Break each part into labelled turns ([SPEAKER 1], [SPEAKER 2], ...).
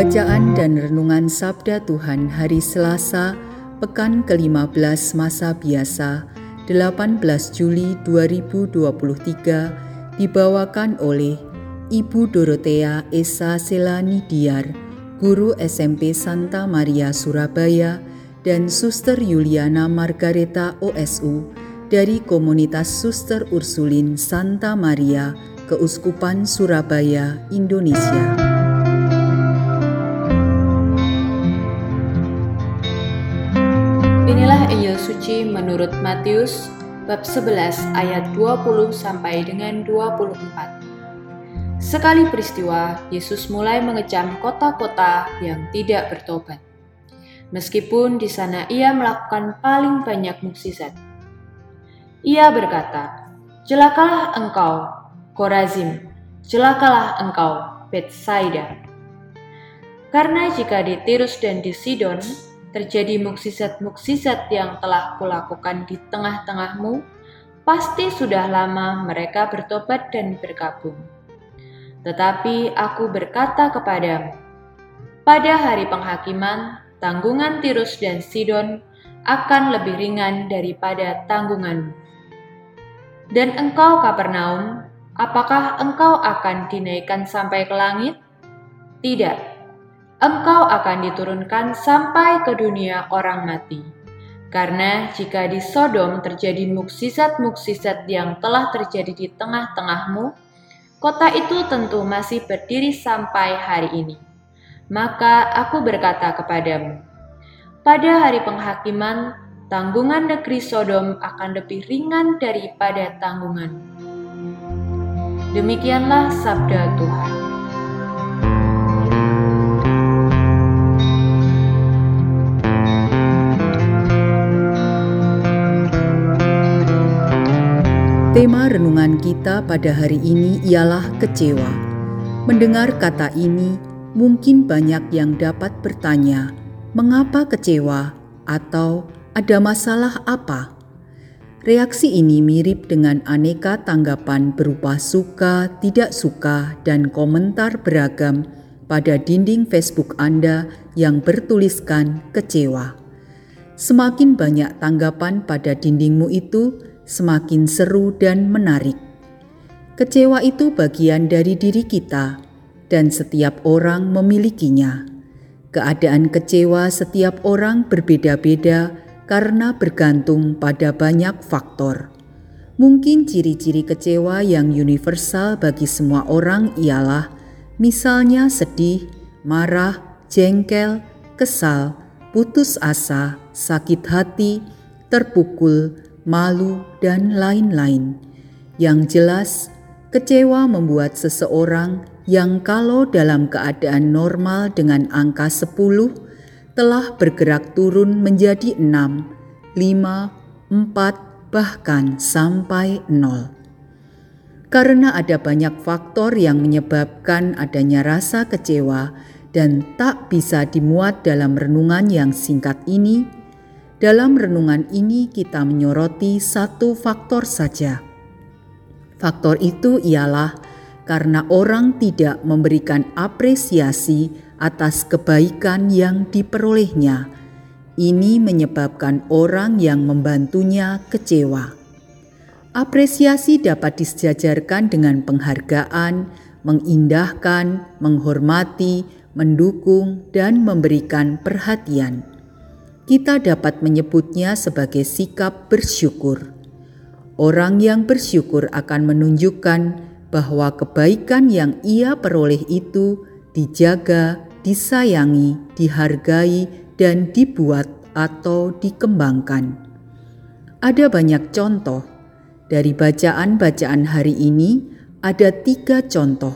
[SPEAKER 1] Bacaan dan Renungan Sabda Tuhan Hari Selasa, Pekan ke-15 Masa Biasa, 18 Juli 2023, dibawakan oleh Ibu Dorotea Esa Selani Diar, Guru SMP Santa Maria Surabaya, dan Suster Yuliana Margareta OSU dari Komunitas Suster Ursulin Santa Maria, Keuskupan Surabaya, Indonesia.
[SPEAKER 2] Injil suci menurut Matius bab 11 ayat 20 sampai dengan 24. Sekali peristiwa, Yesus mulai mengecam kota-kota yang tidak bertobat. Meskipun di sana ia melakukan paling banyak mukjizat. Ia berkata, "Celakalah engkau, Korazim, celakalah engkau, Betsaida." Karena jika di Tirus dan di Sidon terjadi mukjizat-mukjizat yang telah kulakukan di tengah-tengahmu, pasti sudah lama mereka bertobat dan berkabung. Tetapi aku berkata kepadamu, pada hari penghakiman, tanggungan Tirus dan Sidon akan lebih ringan daripada tanggunganmu. Dan engkau Kapernaum, apakah engkau akan dinaikkan sampai ke langit? Tidak, engkau akan diturunkan sampai ke dunia orang mati. Karena jika di Sodom terjadi mukjizat-mukjizat yang telah terjadi di tengah-tengahmu, kota itu tentu masih berdiri sampai hari ini. Maka aku berkata kepadamu, pada hari penghakiman, tanggungan negeri Sodom akan lebih ringan daripada tanggungan. Demikianlah sabda Tuhan.
[SPEAKER 1] Tema renungan kita pada hari ini ialah kecewa. Mendengar kata ini, mungkin banyak yang dapat bertanya, "Mengapa kecewa?" atau "Ada masalah apa?" Reaksi ini mirip dengan aneka tanggapan berupa suka, tidak suka, dan komentar beragam pada dinding Facebook Anda yang bertuliskan "kecewa". Semakin banyak tanggapan pada dindingmu itu, semakin seru dan menarik. Kecewa itu bagian dari diri kita, dan setiap orang memilikinya. Keadaan kecewa setiap orang berbeda-beda karena bergantung pada banyak faktor. Mungkin ciri-ciri kecewa yang universal bagi semua orang ialah misalnya sedih, marah, jengkel, kesal, putus asa, sakit hati, terpukul, malu, dan lain-lain. Yang jelas, kecewa membuat seseorang yang kalau dalam keadaan normal dengan angka 10 telah bergerak turun menjadi 6, 5, 4, bahkan sampai 0. Karena ada banyak faktor yang menyebabkan adanya rasa kecewa dan tak bisa dimuat dalam renungan yang singkat ini, dalam renungan ini kita menyoroti satu faktor saja. Faktor itu ialah karena orang tidak memberikan apresiasi atas kebaikan yang diperolehnya. Ini menyebabkan orang yang membantunya kecewa. Apresiasi dapat disejajarkan dengan penghargaan, mengindahkan, menghormati, mendukung, dan memberikan perhatian kita dapat menyebutnya sebagai sikap bersyukur. Orang yang bersyukur akan menunjukkan bahwa kebaikan yang ia peroleh itu dijaga, disayangi, dihargai, dan dibuat atau dikembangkan. Ada banyak contoh dari bacaan-bacaan hari ini. Ada tiga contoh.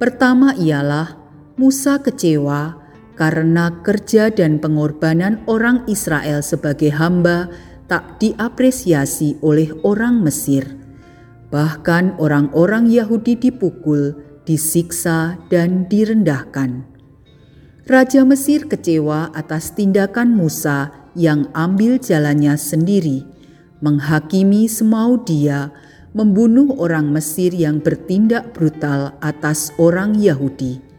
[SPEAKER 1] Pertama ialah Musa kecewa karena kerja dan pengorbanan orang Israel sebagai hamba tak diapresiasi oleh orang Mesir. Bahkan orang-orang Yahudi dipukul, disiksa, dan direndahkan. Raja Mesir kecewa atas tindakan Musa yang ambil jalannya sendiri, menghakimi semau dia, membunuh orang Mesir yang bertindak brutal atas orang Yahudi.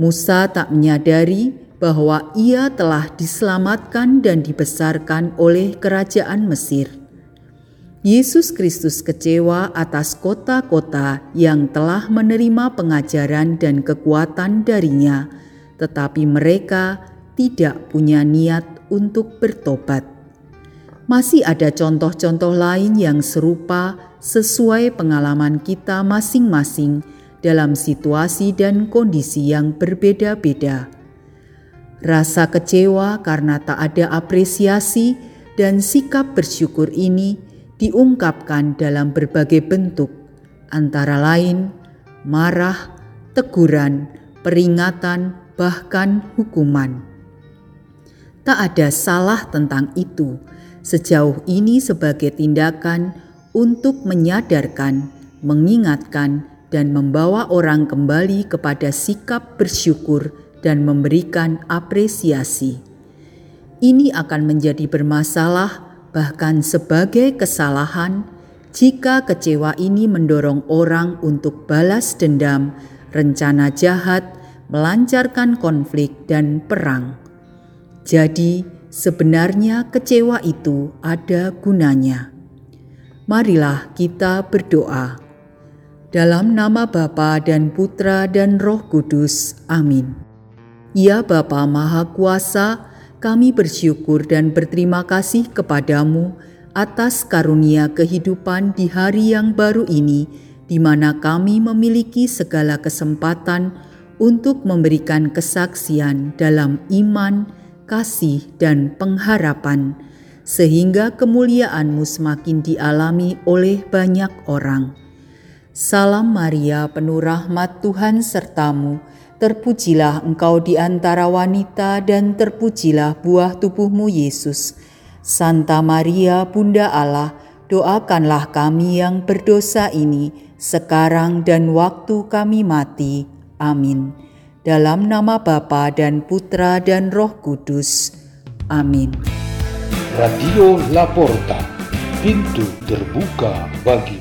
[SPEAKER 1] Musa tak menyadari bahwa ia telah diselamatkan dan dibesarkan oleh kerajaan Mesir. Yesus Kristus kecewa atas kota-kota yang telah menerima pengajaran dan kekuatan darinya, tetapi mereka tidak punya niat untuk bertobat. Masih ada contoh-contoh lain yang serupa sesuai pengalaman kita masing-masing dalam situasi dan kondisi yang berbeda-beda. Rasa kecewa karena tak ada apresiasi dan sikap bersyukur ini diungkapkan dalam berbagai bentuk, antara lain marah, teguran, peringatan, bahkan hukuman. Tak ada salah tentang itu, sejauh ini sebagai tindakan untuk menyadarkan, mengingatkan, dan membawa orang kembali kepada sikap bersyukur dan memberikan apresiasi. Ini akan menjadi bermasalah, bahkan sebagai kesalahan, jika kecewa ini mendorong orang untuk balas dendam, rencana jahat, melancarkan konflik, dan perang. Jadi, sebenarnya kecewa itu ada gunanya. Marilah kita berdoa. Dalam nama Bapa dan Putra dan Roh Kudus. Amin. Ya Bapa Maha Kuasa, kami bersyukur dan berterima kasih kepadamu atas karunia kehidupan di hari yang baru ini, di mana kami memiliki segala kesempatan untuk memberikan kesaksian dalam iman, kasih, dan pengharapan, sehingga kemuliaanmu semakin dialami oleh banyak orang. Salam Maria, penuh rahmat Tuhan sertamu. Terpujilah engkau di antara wanita, dan terpujilah buah tubuhmu, Yesus. Santa Maria, Bunda Allah, doakanlah kami yang berdosa ini, sekarang dan waktu kami mati. Amin. Dalam nama Bapa dan Putra dan Roh Kudus. Amin.
[SPEAKER 3] Radio Laporta, pintu terbuka bagi